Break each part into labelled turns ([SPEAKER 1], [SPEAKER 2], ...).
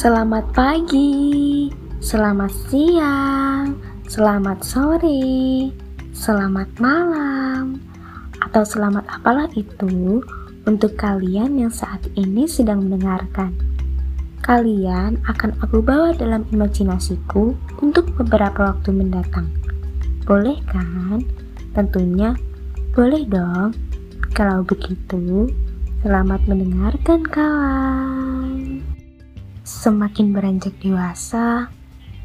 [SPEAKER 1] Selamat pagi, selamat siang, selamat sore, selamat malam, atau selamat apalah itu untuk kalian yang saat ini sedang mendengarkan. Kalian akan aku bawa dalam imajinasiku untuk beberapa waktu mendatang. Boleh kan? Tentunya boleh dong. Kalau begitu, selamat mendengarkan kawan. Semakin beranjak dewasa,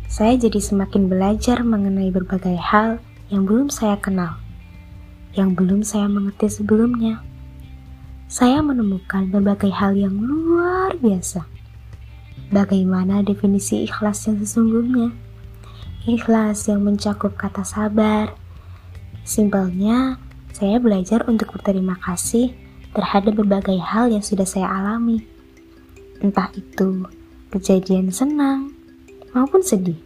[SPEAKER 1] saya jadi semakin belajar mengenai berbagai hal yang belum saya kenal, yang belum saya mengerti sebelumnya. Saya menemukan berbagai hal yang luar biasa. Bagaimana definisi ikhlas yang sesungguhnya? Ikhlas yang mencakup kata sabar. Simpelnya, saya belajar untuk berterima kasih terhadap berbagai hal yang sudah saya alami. Entah itu kejadian senang maupun sedih.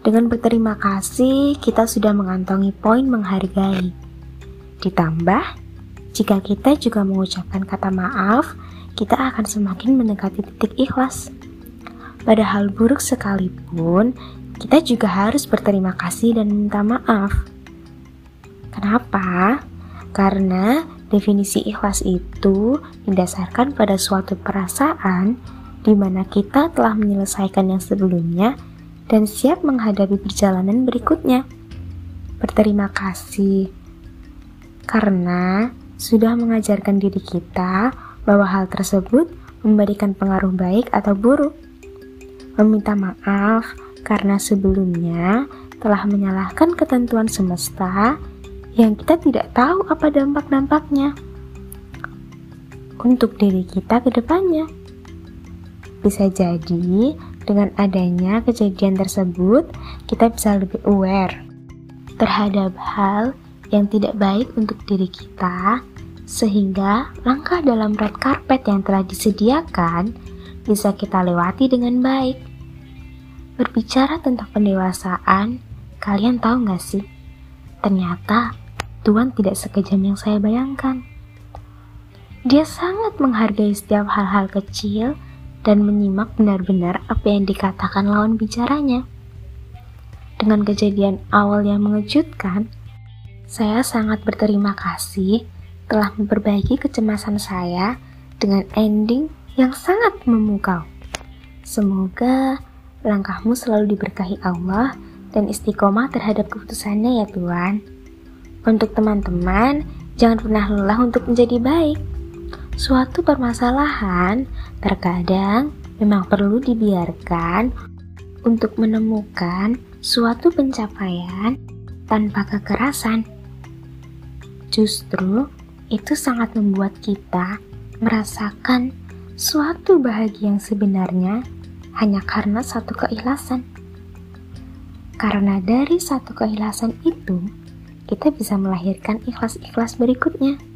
[SPEAKER 1] Dengan berterima kasih, kita sudah mengantongi poin menghargai. Ditambah, jika kita juga mengucapkan kata maaf, kita akan semakin mendekati titik ikhlas. Pada hal buruk sekalipun, kita juga harus berterima kasih dan minta maaf. Kenapa? Karena Definisi ikhlas itu didasarkan pada suatu perasaan di mana kita telah menyelesaikan yang sebelumnya dan siap menghadapi perjalanan berikutnya. Berterima kasih karena sudah mengajarkan diri kita bahwa hal tersebut memberikan pengaruh baik atau buruk. Meminta maaf karena sebelumnya telah menyalahkan ketentuan semesta yang kita tidak tahu apa dampak-dampaknya untuk diri kita ke depannya. Bisa jadi dengan adanya kejadian tersebut, kita bisa lebih aware terhadap hal yang tidak baik untuk diri kita, sehingga langkah dalam red carpet yang telah disediakan bisa kita lewati dengan baik. Berbicara tentang pendewasaan, kalian tahu gak sih? Ternyata Tuhan tidak sekejam yang saya bayangkan. Dia sangat menghargai setiap hal-hal kecil dan menyimak benar-benar apa yang dikatakan lawan bicaranya. Dengan kejadian awal yang mengejutkan, saya sangat berterima kasih telah memperbaiki kecemasan saya dengan ending yang sangat memukau. Semoga langkahmu selalu diberkahi Allah dan istiqomah terhadap keputusannya ya Tuhan. Untuk teman-teman, jangan pernah lelah untuk menjadi baik. Suatu permasalahan terkadang memang perlu dibiarkan untuk menemukan suatu pencapaian tanpa kekerasan. Justru itu sangat membuat kita merasakan suatu bahagia yang sebenarnya hanya karena satu keikhlasan. Karena dari satu keikhlasan itu, kita bisa melahirkan ikhlas-ikhlas berikutnya.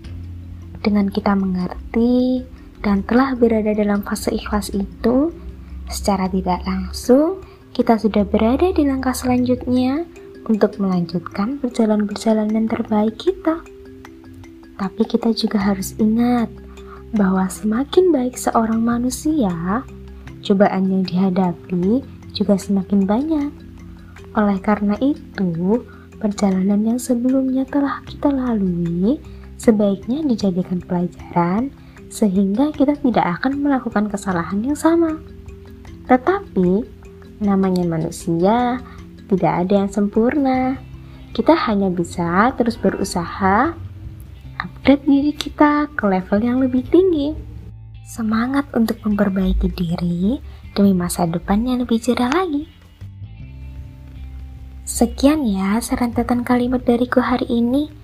[SPEAKER 1] Dengan kita mengerti dan telah berada dalam fase ikhlas itu, secara tidak langsung kita sudah berada di langkah selanjutnya untuk melanjutkan perjalanan-perjalanan terbaik kita. Tapi kita juga harus ingat bahwa semakin baik seorang manusia, cobaan yang dihadapi juga semakin banyak. Oleh karena itu, perjalanan yang sebelumnya telah kita lalui sebaiknya dijadikan pelajaran sehingga kita tidak akan melakukan kesalahan yang sama. Tetapi, namanya manusia, tidak ada yang sempurna. Kita hanya bisa terus berusaha upgrade diri kita ke level yang lebih tinggi. Semangat untuk memperbaiki diri demi masa depan yang lebih cerah lagi. Sekian ya serentetan kalimat dariku hari ini.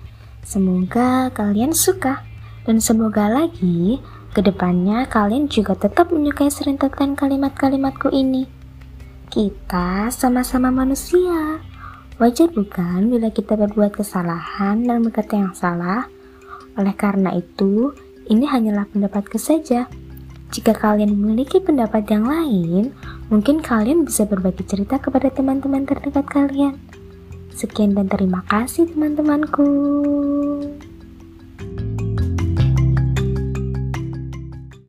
[SPEAKER 1] Semoga kalian suka dan semoga lagi ke depannya kalian juga tetap menyukai serentetan kalimat-kalimatku ini. Kita sama-sama manusia. Wajar bukan bila kita berbuat kesalahan dan berkata yang salah? Oleh karena itu, ini hanyalah pendapatku saja. Jika kalian memiliki pendapat yang lain, mungkin kalian bisa berbagi cerita kepada teman-teman terdekat kalian. Sekian dan terima kasih teman-temanku.